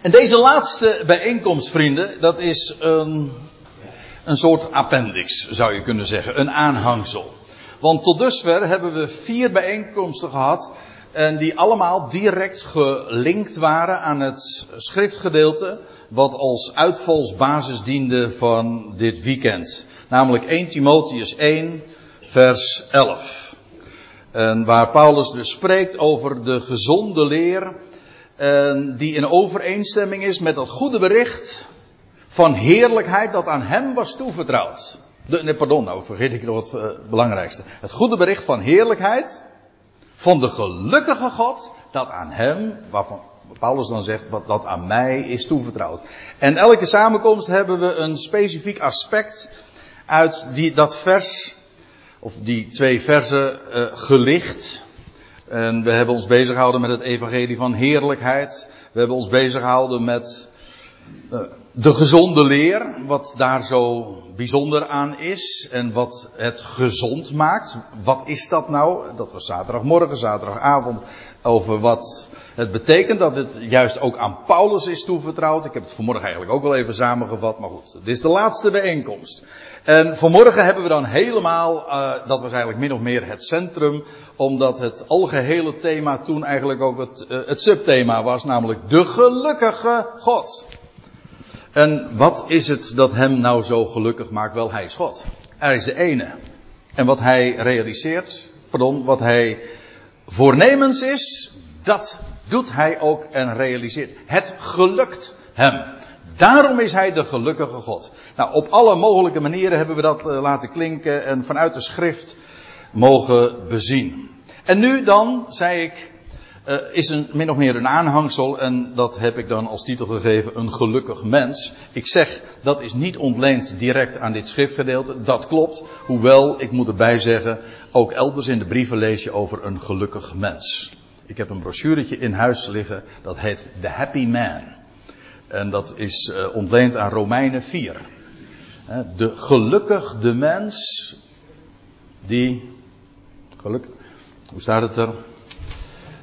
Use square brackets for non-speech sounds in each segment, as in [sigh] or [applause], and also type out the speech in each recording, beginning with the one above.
En deze laatste bijeenkomst, vrienden, dat is een, een soort appendix, zou je kunnen zeggen. Een aanhangsel. Want tot dusver hebben we vier bijeenkomsten gehad. En die allemaal direct gelinkt waren aan het schriftgedeelte. Wat als uitvalsbasis diende van dit weekend. Namelijk 1 Timotheus 1, vers 11. En waar Paulus dus spreekt over de gezonde leer. En die in overeenstemming is met dat goede bericht van heerlijkheid dat aan hem was toevertrouwd. Nee, pardon, nou vergeet ik nog het uh, belangrijkste. Het goede bericht van heerlijkheid van de gelukkige God dat aan hem, waarvan Paulus dan zegt, wat dat aan mij is toevertrouwd. En elke samenkomst hebben we een specifiek aspect uit die, dat vers, of die twee versen uh, gelicht. En we hebben ons bezig gehouden met het evangelie van heerlijkheid. We hebben ons bezig gehouden met uh, de gezonde leer, wat daar zo bijzonder aan is en wat het gezond maakt. Wat is dat nou? Dat was zaterdagmorgen, zaterdagavond over wat het betekent dat het juist ook aan Paulus is toevertrouwd. Ik heb het vanmorgen eigenlijk ook wel even samengevat, maar goed, dit is de laatste bijeenkomst. En vanmorgen hebben we dan helemaal, uh, dat was eigenlijk min of meer het centrum, omdat het algehele thema toen eigenlijk ook het, uh, het subthema was, namelijk de gelukkige God. En wat is het dat hem nou zo gelukkig maakt? Wel, hij is God. Er is de ene. En wat hij realiseert, pardon, wat hij voornemens is, dat doet hij ook en realiseert. Het gelukt hem. Daarom is hij de gelukkige God. Nou, op alle mogelijke manieren hebben we dat laten klinken en vanuit de schrift mogen bezien. En nu dan, zei ik, uh, is een, min of meer een aanhangsel en dat heb ik dan als titel gegeven een gelukkig mens. Ik zeg dat is niet ontleend direct aan dit schriftgedeelte, dat klopt. Hoewel, ik moet erbij zeggen, ook elders in de brieven lees je over een gelukkig mens. Ik heb een brochuretje in huis liggen, dat heet The Happy Man. En dat is uh, ontleend aan Romeinen 4. De gelukkige mens die, geluk, hoe staat het er?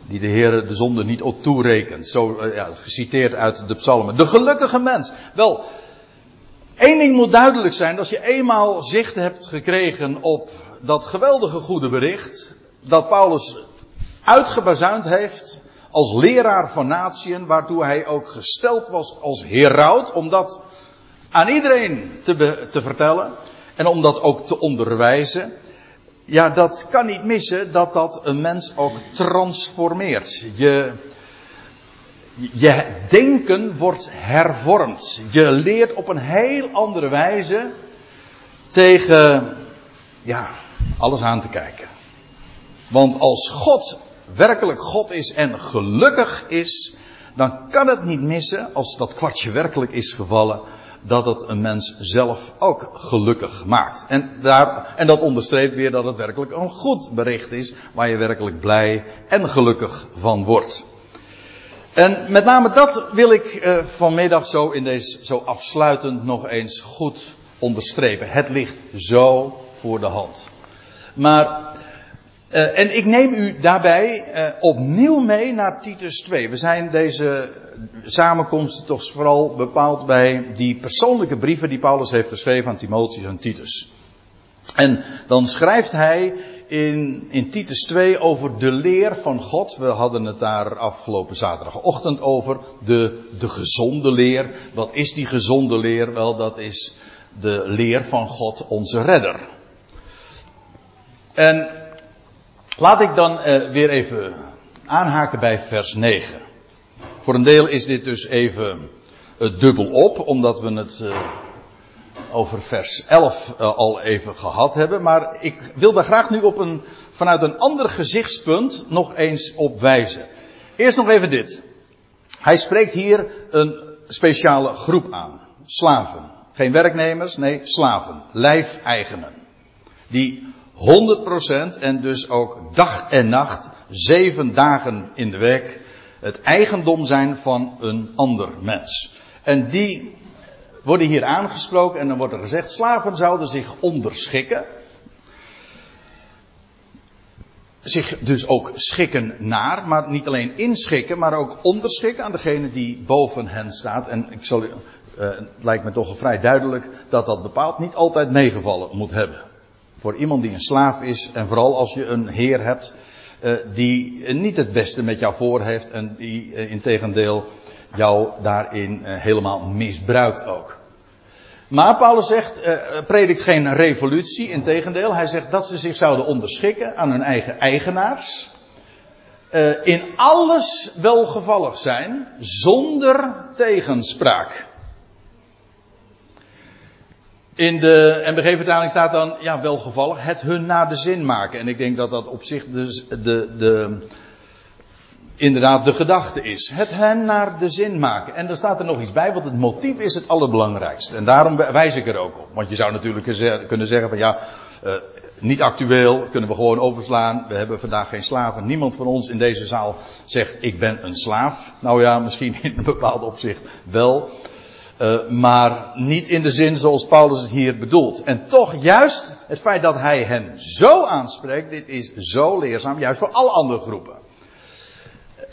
Die de Heer de zonde niet op toerekent. Zo uh, ja, geciteerd uit de psalmen. De gelukkige mens. Wel, één ding moet duidelijk zijn. Als je eenmaal zicht hebt gekregen op dat geweldige goede bericht. Dat Paulus uitgebazuind heeft als leraar van natieën. Waartoe hij ook gesteld was als heraut. Om dat aan iedereen te, te vertellen. En om dat ook te onderwijzen ja, dat kan niet missen dat dat een mens ook transformeert. Je, je denken wordt hervormd. Je leert op een heel andere wijze tegen, ja, alles aan te kijken. Want als God werkelijk God is en gelukkig is, dan kan het niet missen, als dat kwartje werkelijk is gevallen, dat het een mens zelf ook gelukkig maakt. En, daar, en dat onderstreept weer dat het werkelijk een goed bericht is, waar je werkelijk blij en gelukkig van wordt. En met name dat wil ik uh, vanmiddag zo in deze, zo afsluitend nog eens goed onderstrepen. Het ligt zo voor de hand. Maar Uh, en ik neem u daarbij uh, opnieuw mee naar Titus 2. We zijn deze samenkomst toch vooral bepaald bij die persoonlijke brieven die Paulus heeft geschreven aan Timotheus en Titus. En dan schrijft hij in, in Titus 2 over de leer van God. We hadden het daar afgelopen zaterdagochtend over. De, de gezonde leer. Wat is die gezonde leer? Wel, dat is de leer van God, onze redder. En Laat ik dan uh, weer even aanhaken bij vers 9. Voor een deel is dit dus even uh, dubbel op, omdat we het uh, over vers 11 al even gehad hebben. Maar ik wil daar graag nu op een, vanuit een ander gezichtspunt nog eens op wijzen. Eerst nog even dit. Hij spreekt hier een speciale groep aan. Slaven. Geen werknemers, nee, slaven. Lijfeigenen. Die 100% en dus ook dag en nacht, zeven dagen in de week, het eigendom zijn van een ander mens. En die worden hier aangesproken en dan wordt er gezegd, slaven zouden zich onderschikken. zich dus ook schikken naar, maar niet alleen inschikken, maar ook onderschikken aan degene die boven hen staat. En ik zal, uh, het lijkt me toch vrij duidelijk dat dat bepaald niet altijd meegevallen moet hebben. Voor iemand die een slaaf is, en vooral als je een heer hebt uh, die niet het beste met jou voor heeft en die uh, in tegendeel jou daarin helemaal misbruikt ook. Maar Paulus zegt, predikt geen revolutie, integendeel. Hij zegt dat ze zich zouden onderschikken aan hun eigen eigenaars. In alles welgevallig zijn, zonder tegenspraak. In de MBG-vertaling staat dan, ja, welgevallig, het hun naar de zin maken. En ik denk dat dat op zich dus de, de, inderdaad de gedachte is. Het hen naar de zin maken. En er staat er nog iets bij, want het motief is het allerbelangrijkste. En daarom wijs ik er ook op. Want je zou natuurlijk kunnen zeggen van ja, uh, niet actueel, kunnen we gewoon overslaan. We hebben vandaag geen slaven. Niemand van ons in deze zaal zegt ik ben een slaaf. Nou ja, misschien in een bepaald opzicht wel. Uh, maar niet in de zin zoals Paulus het hier bedoelt. En toch juist het feit dat hij hen zo aanspreekt, dit is zo leerzaam, juist voor alle andere groepen.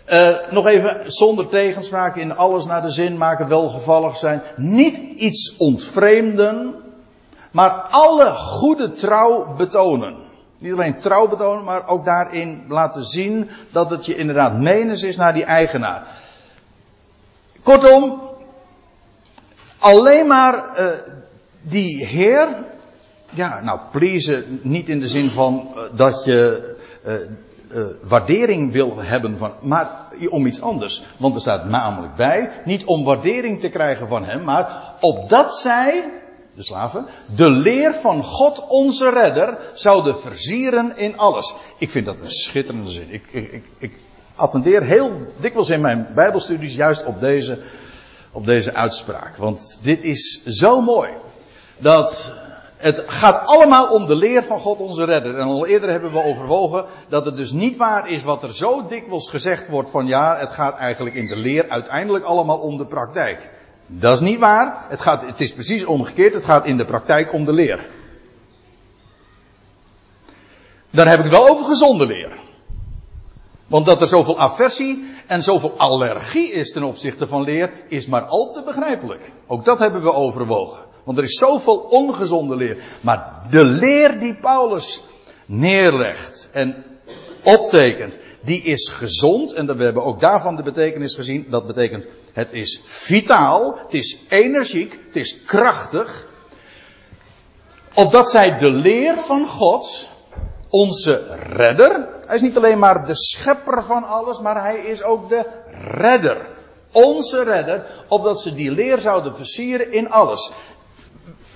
Uh, nog even, zonder tegenspraak in alles naar de zin maken, welgevallig zijn. Niet iets ontvreemden, maar alle goede trouw betonen. Niet alleen trouw betonen, maar ook daarin laten zien dat het je inderdaad menens is naar die eigenaar. Kortom, alleen maar uh, die Heer, ja, nou, please niet in de zin van uh, dat je uh, waardering wil hebben van, maar om iets anders. Want er staat namelijk bij, niet om waardering te krijgen van hem, maar opdat zij, de slaven, de leer van God onze redder zouden versieren in alles. Ik vind dat een schitterende zin. Ik, ik, ik, ik attendeer heel dikwijls in mijn bijbelstudies juist op deze, op deze uitspraak. Want dit is zo mooi. Dat het gaat allemaal om de leer van God onze redder. En al eerder hebben we overwogen dat het dus niet waar is wat er zo dikwijls gezegd wordt van ja, het gaat eigenlijk in de leer uiteindelijk allemaal om de praktijk. Dat is niet waar. Het, gaat, het is precies omgekeerd. Het gaat in de praktijk om de leer. Daar heb ik wel over gezonde leer. Want dat er zoveel aversie en zoveel allergie is ten opzichte van leer, is maar al te begrijpelijk. Ook dat hebben we overwogen. Want er is zoveel ongezonde leer. Maar de leer die Paulus neerlegt en optekent, die is gezond. En we hebben ook daarvan de betekenis gezien. Dat betekent, het is vitaal, het is energiek, het is krachtig. Opdat zij de leer van God, onze redder, hij is niet alleen maar de schepper van alles, maar hij is ook de redder. Onze redder, opdat ze die leer zouden versieren in alles.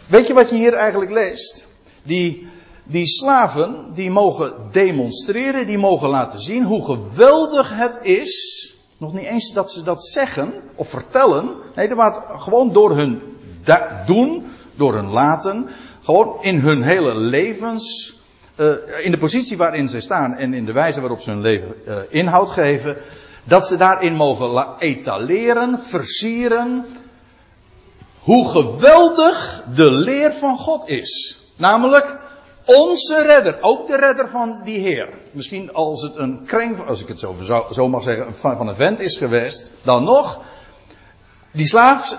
Weet je wat je hier eigenlijk leest? Die, die slaven, die mogen demonstreren, die mogen laten zien hoe geweldig het is. Nog niet eens dat ze dat zeggen of vertellen. Nee, dat wordt gewoon door hun doen, door hun laten, gewoon in hun hele levens, uh, in de positie waarin ze staan en in de wijze waarop ze hun leven uh, inhoud geven, dat ze daarin mogen etaleren, versieren, hoe geweldig de leer van God is. Namelijk onze redder, ook de redder van die Heer. Misschien als het een kring, als ik het zo, zo mag zeggen, van, van een vent is geweest, dan nog, die slaaf,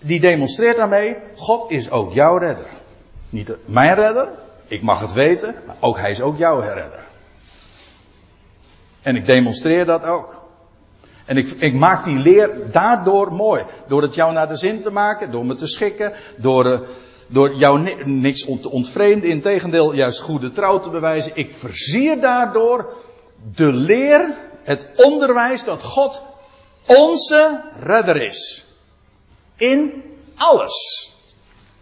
die demonstreert daarmee, God is ook jouw redder. Niet mijn redder, ik mag het weten, maar ook hij is ook jouw redder. En ik demonstreer dat ook. En ik, ik, maak die leer daardoor mooi. Door het jou naar de zin te maken, door me te schikken, door, uh, door jou niks te ontvreemden, in tegendeel juist goede trouw te bewijzen. Ik versier daardoor de leer, het onderwijs dat God onze redder is. In alles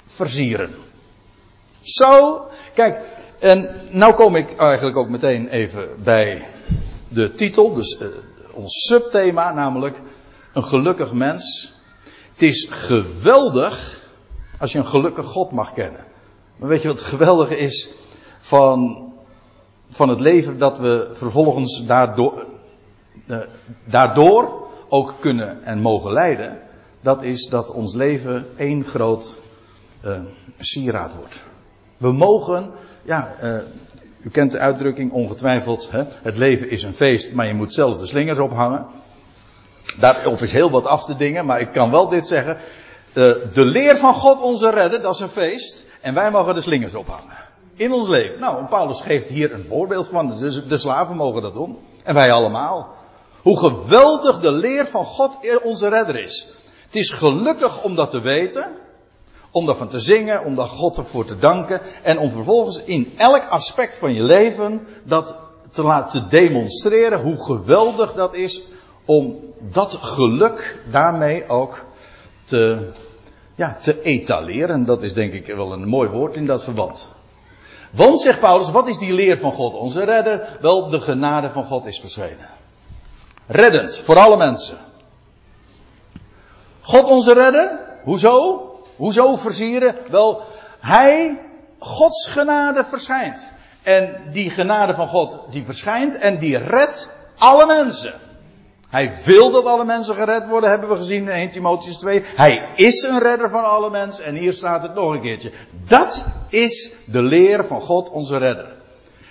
versieren. Zo, kijk, en nou kom ik eigenlijk ook meteen even bij de titel, dus uh, ons subthema, namelijk een gelukkig mens. Het is geweldig als je een gelukkig God mag kennen. Maar weet je wat het geweldige is van, van het leven dat we vervolgens daardoor, uh, daardoor ook kunnen en mogen leiden? Dat is dat ons leven één groot uh, sieraad wordt. We mogen, ja, uh, U kent de uitdrukking ongetwijfeld, hè? het leven is een feest, maar je moet zelf de slingers ophangen. Daarop is heel wat af te dingen, maar ik kan wel dit zeggen. de leer van God onze redder, dat is een feest. En wij mogen de slingers ophangen. In ons leven. Nou, Paulus geeft hier een voorbeeld van. Dus de slaven mogen dat doen. En wij allemaal. Hoe geweldig de leer van God onze redder is. Het is gelukkig om dat te weten. Om daarvan te zingen, om daar God ervoor te danken. En om vervolgens in elk aspect van je leven dat te laten demonstreren hoe geweldig dat is. Om dat geluk daarmee ook te, ja, te etaleren. Dat is denk ik wel een mooi woord in dat verband. Want, zegt Paulus, wat is die leer van God, onze redder? Wel, de genade van God is verschenen. Reddend, voor alle mensen. God onze redder? Hoezo? Hoezo versieren? Wel, Hij, Gods genade verschijnt. En die genade van God, die verschijnt en die redt alle mensen. Hij wil dat alle mensen gered worden, hebben we gezien in 1 Timotheus 2. Hij is een redder van alle mensen. En hier staat het nog een keertje. Dat is de leer van God, onze redder.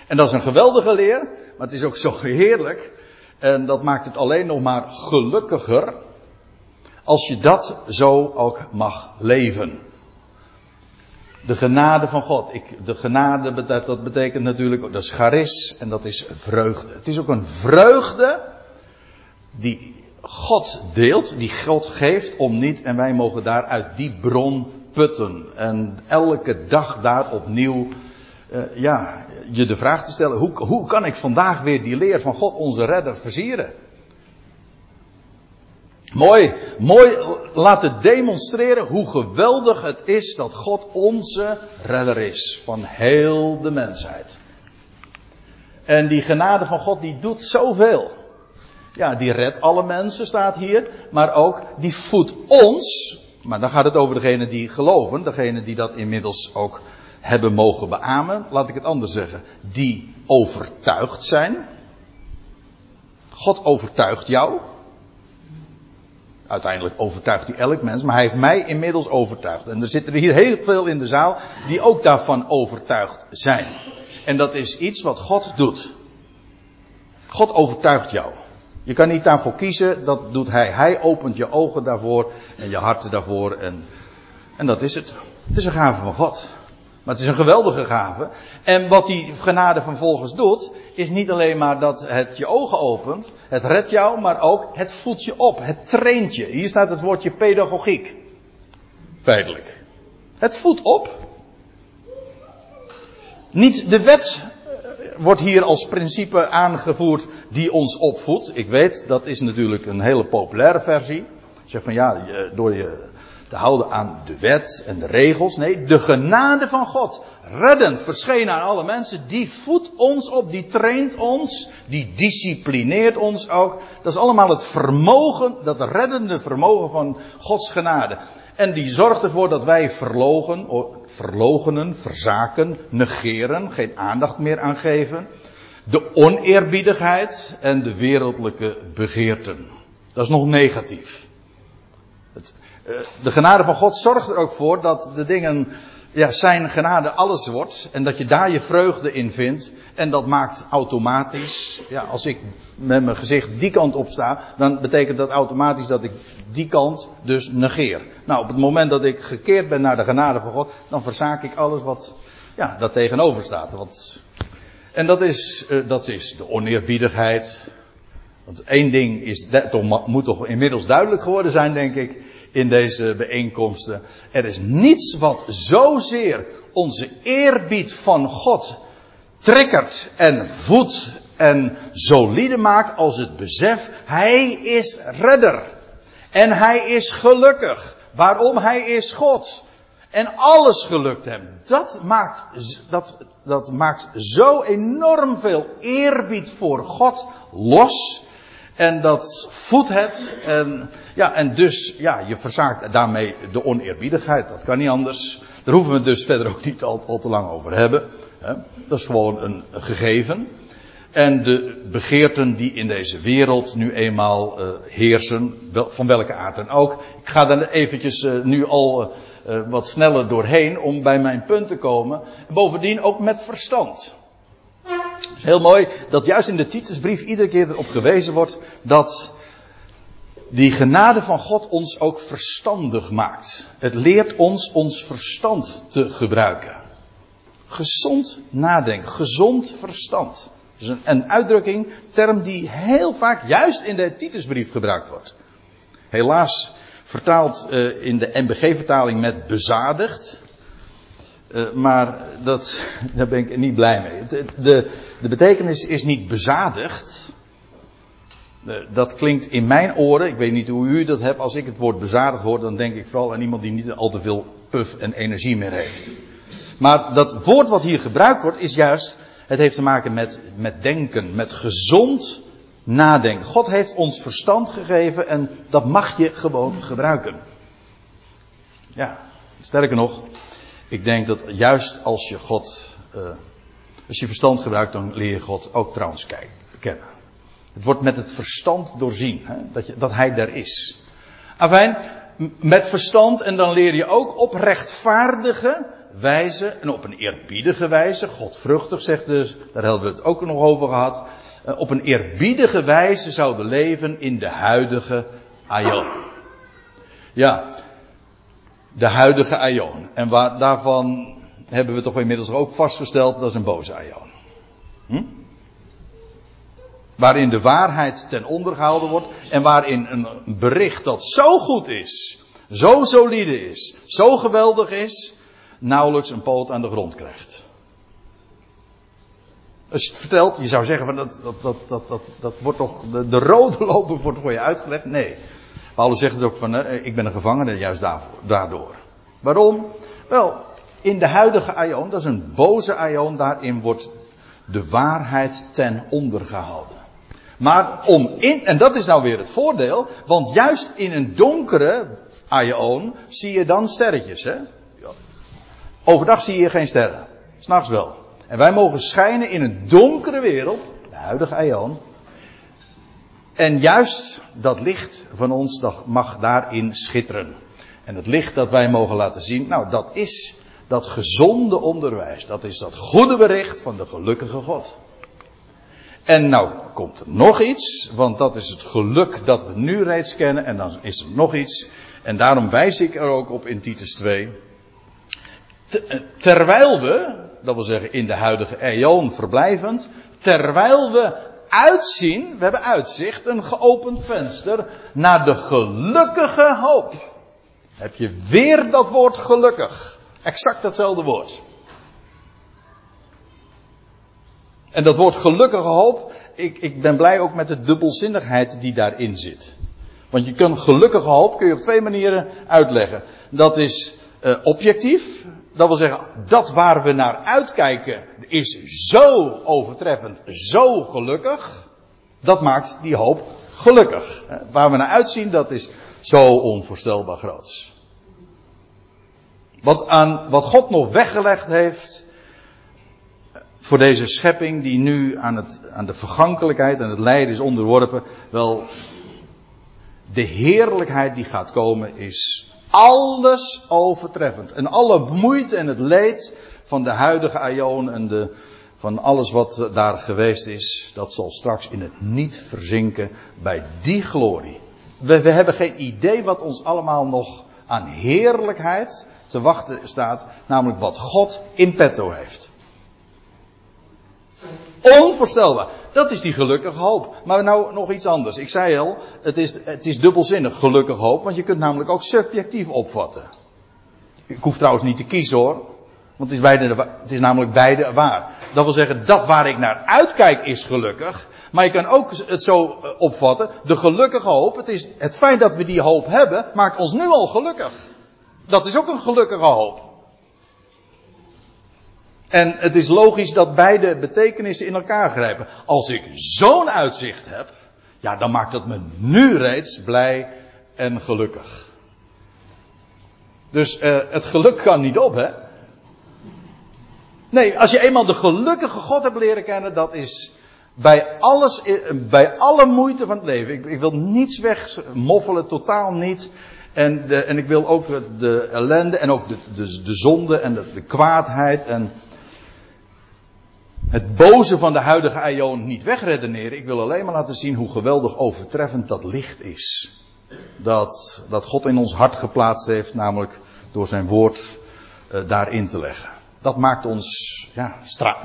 En dat is een geweldige leer, maar het is ook zo heerlijk. En dat maakt het alleen nog maar gelukkiger. Als je dat zo ook mag leven. De genade van God. Ik, de genade, dat betekent natuurlijk, dat is charis en dat is vreugde. Het is ook een vreugde die God deelt, die God geeft om niet en wij mogen daar uit die bron putten. En elke dag daar opnieuw, uh, ja, je de vraag te stellen, hoe, hoe kan ik vandaag weer die leer van God onze redder versieren? Mooi, mooi laten demonstreren hoe geweldig het is dat God onze redder is van heel de mensheid. En die genade van God die doet zoveel. Ja, die redt alle mensen, staat hier. Maar ook, die voedt ons. Maar dan gaat het over degene die geloven. Degene die dat inmiddels ook hebben mogen beamen. Laat ik het anders zeggen. Die overtuigd zijn. God overtuigt jou. Uiteindelijk overtuigt hij elk mens, maar hij heeft mij inmiddels overtuigd. En er zitten er hier heel veel in de zaal die ook daarvan overtuigd zijn. En dat is iets wat God doet. God overtuigt jou. Je kan niet daarvoor kiezen, dat doet hij. Hij opent je ogen daarvoor en je harten daarvoor en, en dat is het. Het is een gave van God. Maar het is een geweldige gave. En wat die genade vervolgens doet, is niet alleen maar dat het je ogen opent, het redt jou, maar ook het voedt je op, het traint je. Hier staat het woordje pedagogiek. Feitelijk. Het voedt op. Niet de wet wordt hier als principe aangevoerd die ons opvoedt. Ik weet, dat is natuurlijk een hele populaire versie. Zeg van ja, door je te houden aan de wet en de regels. Nee, de genade van God. Reddend verschenen aan alle mensen. Die voedt ons op, die traint ons, die disciplineert ons ook. Dat is allemaal het vermogen, dat reddende vermogen van Gods genade. En die zorgt ervoor dat wij verlogen, verlogenen, verzaken, negeren, geen aandacht meer aan geven. De oneerbiedigheid en de wereldlijke begeerten. Dat is nog negatief. Het, de genade van God zorgt er ook voor dat de dingen, ja, zijn genade alles wordt. En dat je daar je vreugde in vindt. En dat maakt automatisch, ja, als ik met mijn gezicht die kant op sta, dan betekent dat automatisch dat ik die kant dus negeer. Nou, op het moment dat ik gekeerd ben naar de genade van God, dan verzaak ik alles wat, ja, dat tegenover staat. En dat is, uh, dat is de oneerbiedigheid. Want één ding is, dat moet toch inmiddels duidelijk geworden zijn, denk ik, in deze bijeenkomsten. Er is niets wat zozeer onze eerbied van God triggert en voedt en solide maakt als het besef, Hij is redder. En Hij is gelukkig. Waarom? Hij is God. En alles gelukt hem. Dat maakt, dat, dat maakt zo enorm veel eerbied voor God los. En dat voedt het. En, ja, en dus, ja, je verzaakt daarmee de oneerbiedigheid. Dat kan niet anders. Daar hoeven we het dus verder ook niet al, te lang over hebben. Dat is gewoon een gegeven. En de begeerten die in deze wereld nu eenmaal uh, heersen, van welke aard dan ook. Ik ga daar eventjes uh, nu al uh, wat sneller doorheen om bij mijn punt te komen. Bovendien ook met verstand. Het is heel mooi dat juist in de Titusbrief iedere keer erop gewezen wordt dat die genade van God ons ook verstandig maakt. Het leert ons ons verstand te gebruiken. Gezond nadenken, gezond verstand. Dat is een, uitdrukking, term die heel vaak juist in de Titusbrief gebruikt wordt. Helaas vertaald uh, in de MBG-vertaling met bezadigd. Uh, maar dat, daar ben ik niet blij mee. De, de, betekenis is niet bezadigd. Uh, dat klinkt in mijn oren, ik weet niet hoe u dat hebt, als ik het woord bezadigd hoor, dan denk ik vooral aan iemand die niet al te veel puff en energie meer heeft. Maar dat woord wat hier gebruikt wordt is juist, het heeft te maken met, met denken, met gezond nadenken. God heeft ons verstand gegeven en dat mag je gewoon gebruiken. Ja, sterker nog, ik denk dat juist als je God, uh, als je verstand gebruikt, dan leer je God ook trouwens kennen. Het wordt met het verstand doorzien, hè, dat, je, dat Hij er is. Afijn, met verstand en dan leer je ook op rechtvaardige wijze en op een eerbiedige wijze, godvruchtig zegt dus, daar hebben we het ook nog over gehad, op een eerbiedige wijze zouden leven in de huidige aion. Ja, de huidige aion. En waar, daarvan hebben we toch inmiddels ook vastgesteld, dat is een boze aion. Hm? Waarin de waarheid ten onder gehouden wordt en waarin een bericht dat zo goed is, zo solide is, zo geweldig is, nauwelijks een poot aan de grond krijgt. Als je het vertelt, je zou zeggen van dat, dat, dat, dat, dat, dat wordt toch, de, de rode loper wordt voor je uitgelegd. Nee. Paulus zegt het ook van, eh, ik ben een gevangene juist daardoor. Waarom? Wel, in de huidige aion, dat is een boze aion, daarin wordt de waarheid ten onder gehouden. Maar om in, en dat is nou weer het voordeel, want juist in een donkere aion zie je dan sterretjes, hè? Overdag zie je geen sterren. S'nachts wel. En wij mogen schijnen in een donkere wereld, de huidige aion. En juist dat licht van ons mag daarin schitteren. En het licht dat wij mogen laten zien, nou dat is dat gezonde onderwijs. Dat is dat goede bericht van de gelukkige God. En nou komt er nog iets, want dat is het geluk dat we nu reeds kennen. En dan is er nog iets. En daarom wijs ik er ook op in Titus 2. Terwijl we, dat wil zeggen in de huidige eon verblijvend, terwijl we uitzien, we hebben uitzicht, een geopend venster naar de gelukkige hoop. Heb je weer dat woord gelukkig. Exact datzelfde woord. En dat woord gelukkige hoop, ik, ik ben blij ook met de dubbelzinnigheid die daarin zit. Want je kunt gelukkige hoop kun je op twee manieren uitleggen. Dat is uh, objectief, dat wil zeggen, dat waar we naar uitkijken is zo overtreffend, zo gelukkig. Dat maakt die hoop gelukkig. Waar we naar uitzien, dat is zo onvoorstelbaar groot. Wat, aan, wat God nog weggelegd heeft voor deze schepping die nu aan, het, aan de vergankelijkheid en het lijden is onderworpen, wel, de heerlijkheid die gaat komen is alles overtreffend. En alle moeite en het leed van de huidige aion en de, van alles wat daar geweest is, dat zal straks in het niet verzinken bij die glorie. We, we hebben geen idee wat ons allemaal nog aan heerlijkheid te wachten staat, namelijk wat God in petto heeft. Onvoorstelbaar. Dat is die gelukkige hoop. Maar nou nog iets anders. Ik zei al, het is, het is dubbelzinnig gelukkige hoop, want je kunt namelijk ook subjectief opvatten. Ik hoef trouwens niet te kiezen hoor. Want het is, beide, het is namelijk beide waar. Dat wil zeggen, dat waar ik naar uitkijk is gelukkig. Maar je kan ook het zo eh, opvatten. De gelukkige hoop, het, is, het feit dat we die hoop hebben, maakt ons nu al gelukkig. Dat is ook een gelukkige hoop. En het is logisch dat beide betekenissen in elkaar grijpen. Als ik zo'n uitzicht heb, ja, dan maakt dat me nu reeds blij en gelukkig. Dus uh, het geluk kan niet op, hè? Nee, als je eenmaal de gelukkige God hebt leren kennen, dat is bij alles, bij alle moeite van het leven. Ik, ik wil niets wegmoffelen, totaal niet. En, de, en ik wil ook de ellende en ook de, de, de zonde en de, de kwaadheid en het boze van de huidige aion niet wegredeneren. Ik wil alleen maar laten zien hoe geweldig overtreffend dat licht is. Dat, dat God in ons hart geplaatst heeft, namelijk door zijn woord uh, daarin te leggen. Dat maakt ons, ja,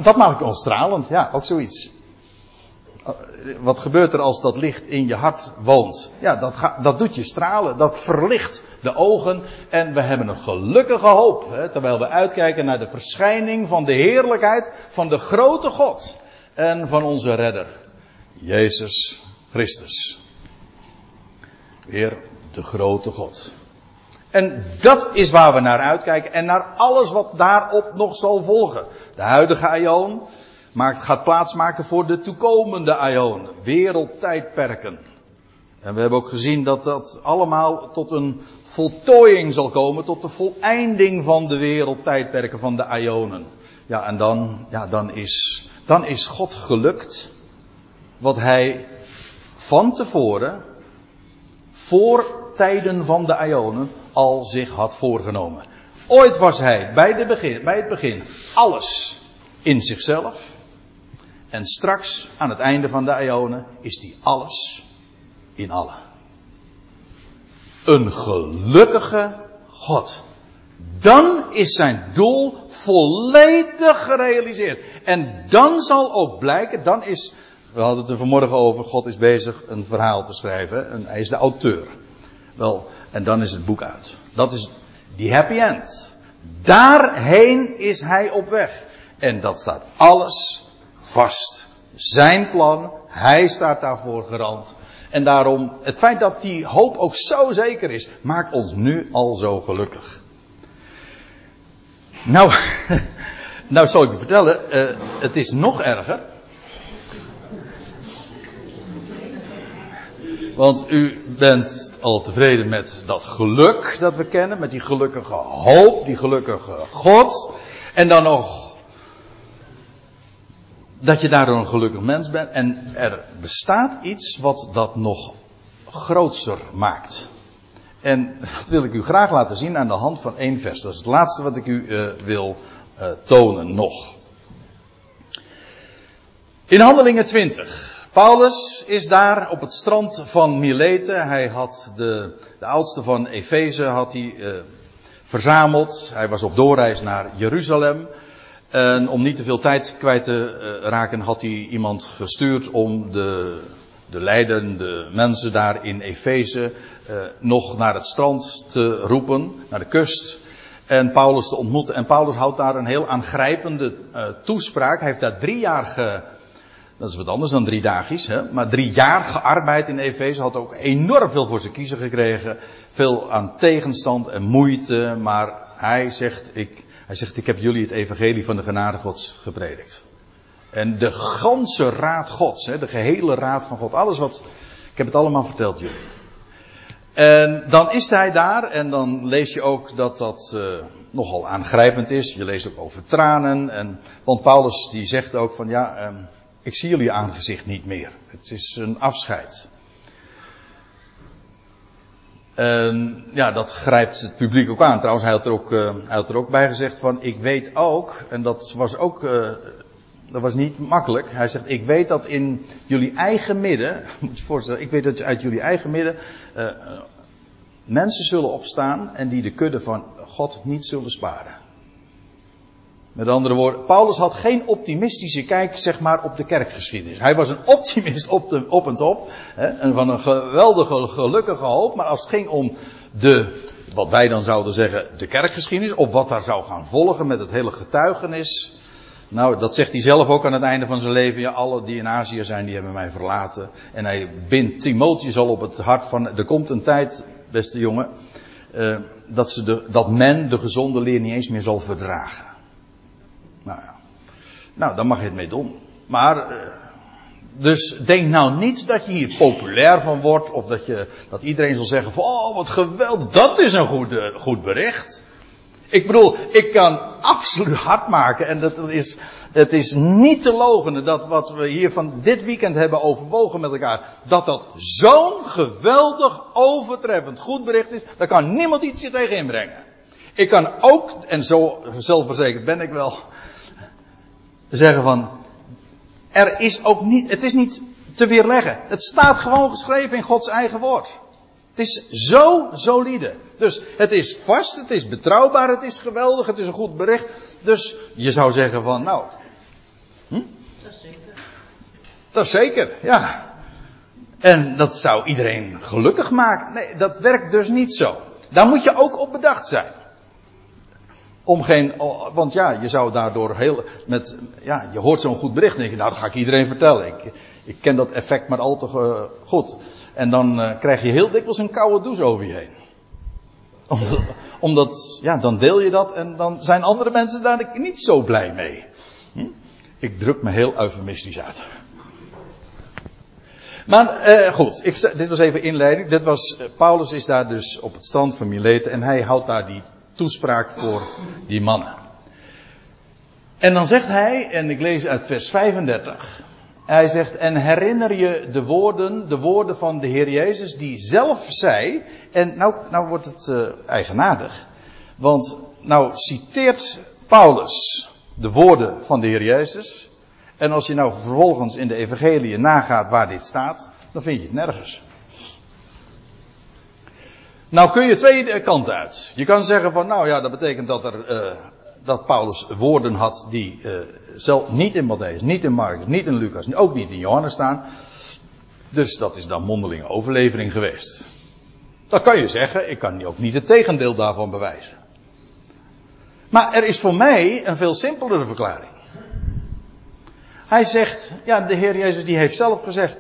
dat maakt ons stralend. Ja, ook zoiets. Uh, wat gebeurt er als dat licht in je hart woont? Ja, dat, dat doet je stralen. Dat verlicht de ogen. En we hebben een gelukkige hoop. Hè, terwijl we uitkijken naar de verschijning van de heerlijkheid van de grote God. En van onze redder. Jezus Christus. Weer de grote God. En dat is waar we naar uitkijken en naar alles wat daarop nog zal volgen. De huidige aion maakt, gaat plaatsmaken voor de toekomende aion, wereldtijdperken. En we hebben ook gezien dat dat allemaal tot een voltooiing zal komen, tot de voleinding van de wereldtijdperken van de aionen. Ja, en dan, ja, dan is, dan is God gelukt wat hij van tevoren, voor tijden van de aionen, al zich had voorgenomen. Ooit was hij bij, de begin, bij het begin alles in zichzelf. En straks, aan het einde van de Ionen, is hij alles in allen. Een gelukkige God. Dan is zijn doel volledig gerealiseerd. En dan zal ook blijken, dan is, we hadden het er vanmorgen over, God is bezig een verhaal te schrijven. En hij is de auteur. Wel, en dan is het boek uit. Dat is die happy end. Daarheen is hij op weg. En dat staat alles vast. Zijn plan, hij staat daarvoor gerand. En daarom, het feit dat die hoop ook zo zeker is, maakt ons nu al zo gelukkig. Nou, [laughs] nou zal ik u vertellen, uh, het is nog erger. Want u bent al tevreden met dat geluk dat we kennen, met die gelukkige hoop, die gelukkige God. En dan nog dat je daardoor een gelukkig mens bent. En er bestaat iets wat dat nog grootser maakt. En dat wil ik u graag laten zien aan de hand van één vers. Dat is het laatste wat ik u uh, wil uh, tonen nog. In Handelingen 20. Paulus is daar op het strand van Mileten. Hij had de, de oudste van Efeze had hij, uh, verzameld. Hij was op doorreis naar Jeruzalem. En om niet te veel tijd kwijt te uh, raken, had hij iemand gestuurd om de, de leidende mensen daar in Efeze uh, nog naar het strand te roepen, naar de kust. En Paulus te ontmoeten. En Paulus houdt daar een heel aangrijpende toespraak. Hij heeft daar drie jaar ge, dat is wat anders dan drie dagjes, hè? maar drie jaar gearbeid in Efeze. Had ook enorm veel voor zijn kiezen gekregen. Veel aan tegenstand en moeite. Maar hij zegt, ik, hij zegt, ik heb jullie het evangelie van de genade gods gepredikt. En de ganse raad gods, hè, de gehele raad van God. Alles wat, ik heb het allemaal verteld jullie. En dan is hij daar en dan lees je ook dat dat uh, nogal aangrijpend is. Je leest ook over tranen. En, want Paulus die zegt ook van ja, um, ik zie jullie aangezicht niet meer. Het is een afscheid. En ja, dat grijpt het publiek ook aan. Trouwens, hij had er ook, had er ook bij gezegd van, ik weet ook, en dat was ook, uh, dat was niet makkelijk. Hij zegt, ik weet dat in jullie eigen midden, [laughs] moet je voorstellen, ik weet dat uit jullie eigen midden uh, mensen zullen opstaan en die de kudde van God niet zullen sparen. Met andere woorden, Paulus had geen optimistische kijk, zeg maar, op de kerkgeschiedenis. Hij was een [laughs] optimist op, de, op en top. Hè, en van een geweldige, gelukkige hoop. Maar als het ging om de, wat wij dan zouden zeggen, de kerkgeschiedenis. Of wat daar zou gaan volgen met het hele getuigenis. Nou, dat zegt hij zelf ook aan het einde van zijn leven. Ja, alle die in Azië zijn, die hebben mij verlaten. En hij bindt Timotheus al op het hart van, er komt een tijd, beste jongen, uh, dat, ze de, dat men de gezonde leer niet eens meer zal verdragen. Nou ja. Nou, dan mag je het mee doen. Maar, uh, dus denk nou niet dat je hier populair van wordt. Of dat, je, dat iedereen zal zeggen van, oh wat geweldig, dat is een goed, goed bericht. Ik bedoel, ik kan absoluut hard maken. En dat is, het is niet te logenen dat wat we hier van dit weekend hebben overwogen met elkaar. Dat dat zo'n geweldig overtreffend goed bericht is. Daar kan niemand iets tegen inbrengen. Ik kan ook, en zo zelfverzekerd ben ik wel, zeggen van, er is ook niet, het is niet te weerleggen. Het staat gewoon geschreven in Gods eigen woord. Het is zo solide. Dus het is vast, het is betrouwbaar, het is geweldig, het is een goed bericht. Dus je zou zeggen van, nou. Hm? Dat is zeker. Dat is zeker, ja. En dat zou iedereen gelukkig maken. Nee, dat werkt dus niet zo. Daar moet je ook op bedacht zijn. Om geen, want ja, je zou daardoor heel, met, ja, je hoort zo'n goed bericht en denk je, nou, dat ga ik iedereen vertellen. Ik, ik ken dat effect maar al te goed. En dan uh, krijg je heel dikwijls een koude douche over je heen. Omdat, omdat, ja, dan deel je dat en dan zijn andere mensen daar niet zo blij mee. Hm? Ik druk me heel eufemistisch uit. Maar uh, goed, dit was even inleiding. Dit was, uh, Paulus is daar dus op het strand van Mileten en hij houdt daar die toespraak voor die mannen. En dan zegt hij, en ik lees uit vers 35. Hij zegt, en herinner je de woorden, de woorden van de Heer Jezus, die zelf zei, en nou, nou wordt het uh, eigenaardig, want nou citeert Paulus de woorden van de Heer Jezus, en als je nou vervolgens in de evangelie nagaat waar dit staat, dan vind je het nergens. Nou kun je twee kanten uit. Je kan zeggen van, nou ja, dat betekent dat er, uh, dat Paulus woorden had die uh, zelf niet in Matthäus, niet in Marcus, niet in Lucas, ook niet in Johannes staan. Dus dat is dan mondelinge overlevering geweest. Dat kan je zeggen, ik kan ook niet het tegendeel daarvan bewijzen. Maar er is voor mij een veel simpelere verklaring. Hij zegt, ja, de Heer Jezus die heeft zelf gezegd.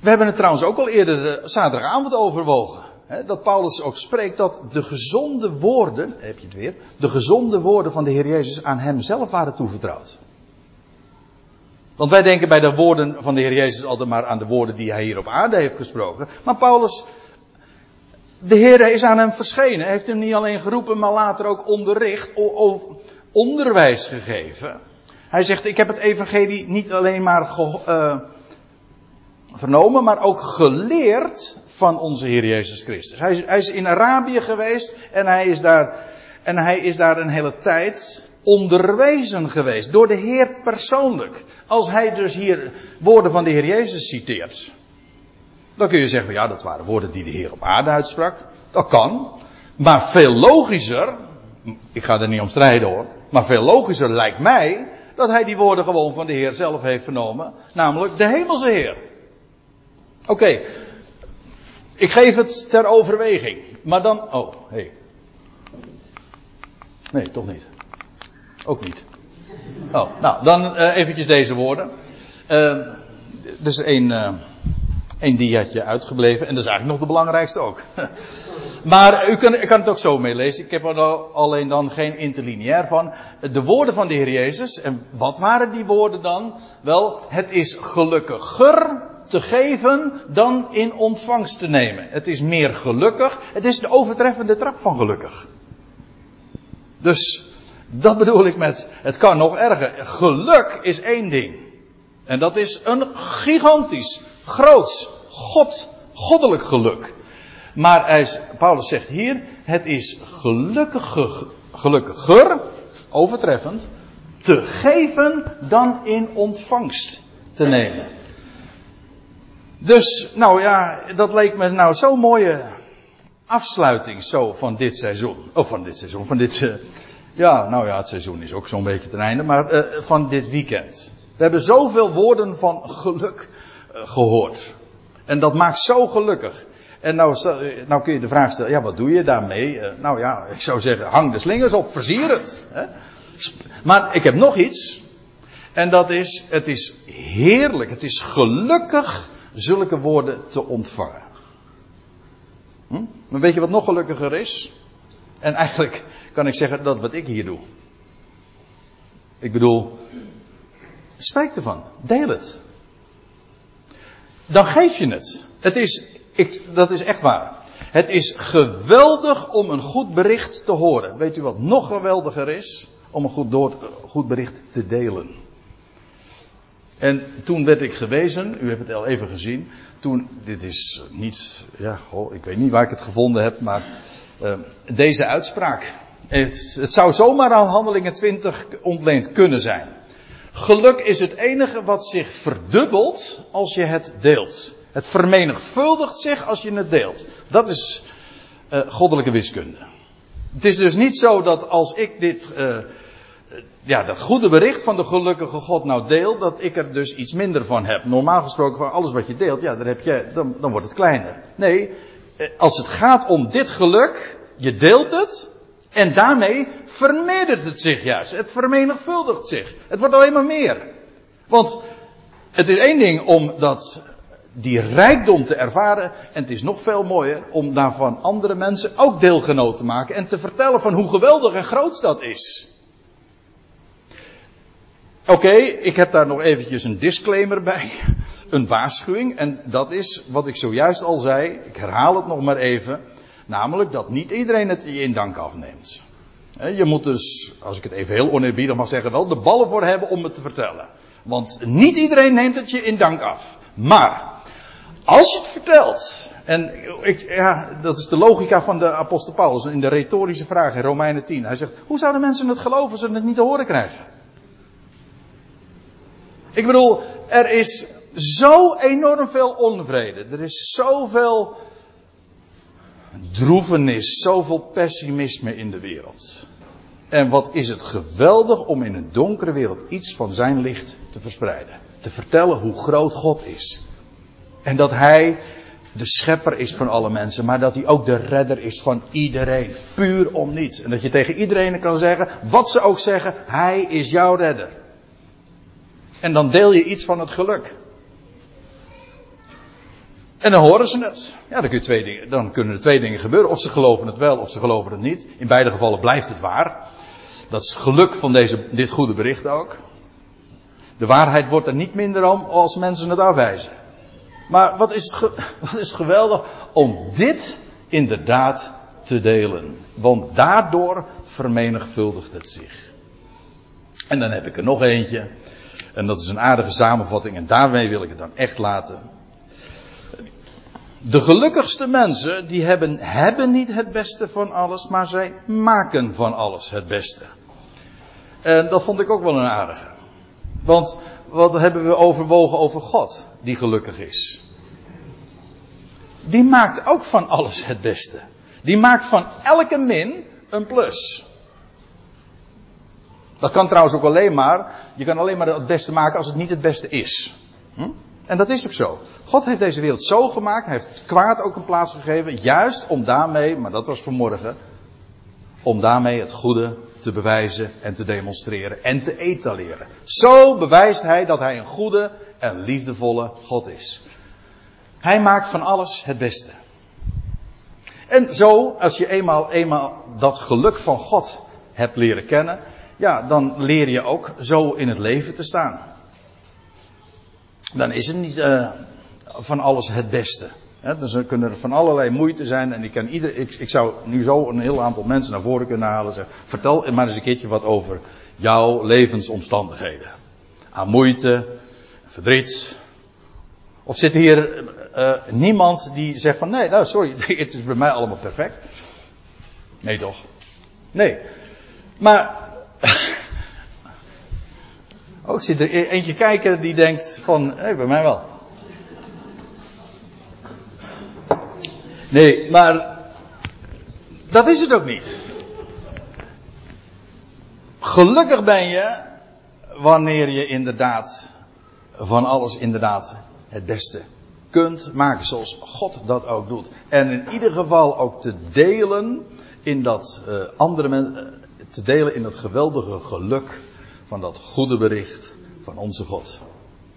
We hebben het trouwens ook al eerder de zaterdagavond overwogen. Dat Paulus ook spreekt dat de gezonde woorden, heb je het weer, de gezonde woorden van de Heer Jezus aan hem zelf waren toevertrouwd. Want wij denken bij de woorden van de Heer Jezus altijd maar aan de woorden die hij hier op aarde heeft gesproken. Maar Paulus, de Heer is aan hem verschenen. Heeft hem niet alleen geroepen, maar later ook onderricht, onderwijs gegeven. Hij zegt, ik heb het evangelie niet alleen maar ge, uh, vernomen, maar ook geleerd van onze Heer Jezus Christus. Hij is, hij is, in Arabië geweest en hij is daar, en hij is daar een hele tijd onderwezen geweest. Door de Heer persoonlijk. Als hij dus hier woorden van de Heer Jezus citeert. Dan kun je zeggen, ja, dat waren woorden die de Heer op aarde uitsprak. Dat kan. Maar veel logischer, ik ga er niet om strijden hoor, maar veel logischer lijkt mij dat hij die woorden gewoon van de Heer zelf heeft vernomen. Namelijk de hemelse Heer. Oké. Ik geef het ter overweging. Maar dan. Oh, hé. Nee, toch niet. Ook niet. Oh, nou, dan uh, eventjes deze woorden. Uh, dus één, uh, één diaatje uitgebleven. En dat is eigenlijk nog de belangrijkste ook. [laughs] Maar u kan, kan het ook zo meelezen. Ik heb er alleen dan geen interlineair van. De woorden van de Heer Jezus. En wat waren die woorden dan? Wel, het is gelukkiger te geven dan in ontvangst te nemen. Het is meer gelukkig. Het is de overtreffende trap van gelukkig. Dus, dat bedoel ik met, het kan nog erger. Geluk is één ding. En dat is een gigantisch, groots, God, goddelijk geluk. Maar Paulus zegt hier, het is gelukkiger, overtreffend, te geven dan in ontvangst te nemen. Dus, nou ja, dat leek me nou zo'n mooie afsluiting zo van dit seizoen. Of van dit seizoen, van dit, ja, nou ja, het seizoen is ook zo'n beetje ten einde, maar uh, van dit weekend. We hebben zoveel woorden van geluk uh, gehoord. En dat maakt zo gelukkig. En nou, nou kun je de vraag stellen, ja, wat doe je daarmee? Nou ja, ik zou zeggen, hang de slingers op, versier het. Hè? Maar ik heb nog iets. En dat is, het is heerlijk, het is gelukkig zulke woorden te ontvangen. Hm? Maar weet je wat nog gelukkiger is? En eigenlijk kan ik zeggen dat wat ik hier doe. Ik bedoel, spreek ervan, deel het. Dan geef je het. Het is ik, dat is echt waar. Het is geweldig om een goed bericht te horen. Weet u wat nog geweldiger is? Om een goed, goed bericht te delen. En toen werd ik gewezen, u hebt het al even gezien. Toen, dit is niet, ja, goh, ik weet niet waar ik het gevonden heb, maar uh, deze uitspraak. Het, het zou zomaar aan handelingen 20 ontleend kunnen zijn. Geluk is het enige wat zich verdubbelt als je het deelt. Het vermenigvuldigt zich als je het deelt. Dat is uh, goddelijke wiskunde. Het is dus niet zo dat als ik dit, uh, ja, dat goede bericht van de gelukkige God nou deel, dat ik er dus iets minder van heb. Normaal gesproken van alles wat je deelt, ja, dan, heb je, dan, dan wordt het kleiner. Nee, als het gaat om dit geluk, je deelt het, en daarmee vermeerdert het zich juist. Het vermenigvuldigt zich. Het wordt alleen maar meer. Want het is één ding om dat, die rijkdom te ervaren. En het is nog veel mooier om daarvan andere mensen ook deelgenoot te maken. En te vertellen van hoe geweldig en groot dat is. Oké, ik heb daar nog eventjes een disclaimer bij. [laughs] Een waarschuwing. En dat is wat ik zojuist al zei. Ik herhaal het nog maar even. Namelijk dat niet iedereen het je in dank afneemt. Je moet dus, als ik het even heel oneerbiedig mag zeggen, wel de ballen voor hebben om het te vertellen. Want niet iedereen neemt het je in dank af. Maar, als je het vertelt, en ik, ja, dat is de logica van de apostel Paulus in de retorische vraag in Romeinen 10. Hij zegt, hoe zouden mensen het geloven als ze het niet te horen krijgen? Ik bedoel, er is zo enorm veel onvrede. Er is zoveel droevenis, zoveel pessimisme in de wereld. En wat is het geweldig om in een donkere wereld iets van zijn licht te verspreiden. Te vertellen hoe groot God is. En dat Hij de schepper is van alle mensen, maar dat Hij ook de redder is van iedereen. Puur om niets. En dat je tegen iedereen kan zeggen, wat ze ook zeggen, Hij is jouw redder. En dan deel je iets van het geluk. En dan horen ze het. Ja, dan, kun twee dingen, dan kunnen er twee dingen gebeuren. Of ze geloven het wel, of ze geloven het niet. In beide gevallen blijft het waar. Dat is het geluk van deze, dit goede bericht ook. De waarheid wordt er niet minder om als mensen het afwijzen. Maar wat is [laughs] wat is het geweldig om dit inderdaad te delen. Want daardoor vermenigvuldigt het zich. En dan heb ik er nog eentje. En dat is een aardige samenvatting. En daarmee wil ik het dan echt laten. De gelukkigste mensen, die hebben, hebben niet het beste van alles, maar zij maken van alles het beste. En dat vond ik ook wel een aardige. Want wat hebben we overwogen over God, die gelukkig is? Die maakt ook van alles het beste. Die maakt van elke min een plus. Dat kan trouwens ook alleen maar, je kan alleen maar het beste maken als het niet het beste is. Hm? En dat is ook zo. God heeft deze wereld zo gemaakt, hij heeft het kwaad ook een plaats gegeven, juist om daarmee, maar dat was vanmorgen, om daarmee het goede te bewijzen en te demonstreren en te etaleren. Zo bewijst hij dat hij een goede en liefdevolle God is. Hij maakt van alles het beste. En zo, als je eenmaal, eenmaal dat geluk van God hebt leren kennen, ja, dan leer je ook zo in het leven te staan dan is het niet uh, van alles het beste. He, er kunnen van allerlei moeite zijn. En ik, kan ieder, ik, ik zou nu zo een heel aantal mensen naar voren kunnen halen. Zeg, vertel maar eens een keertje wat over jouw levensomstandigheden. Aan moeite, verdriet. Of zit hier uh, niemand die zegt van nee, nou sorry, [laughs] het is bij mij allemaal perfect. Nee toch? Nee. Maar ook zit er e- eentje kijken die denkt van, hé, bij mij wel. Nee, maar dat is het ook niet. Gelukkig ben je wanneer je inderdaad van alles inderdaad het beste kunt maken zoals God dat ook doet. En in ieder geval ook te delen in dat uh, andere mensen, te delen in dat geweldige geluk van dat goede bericht van onze God.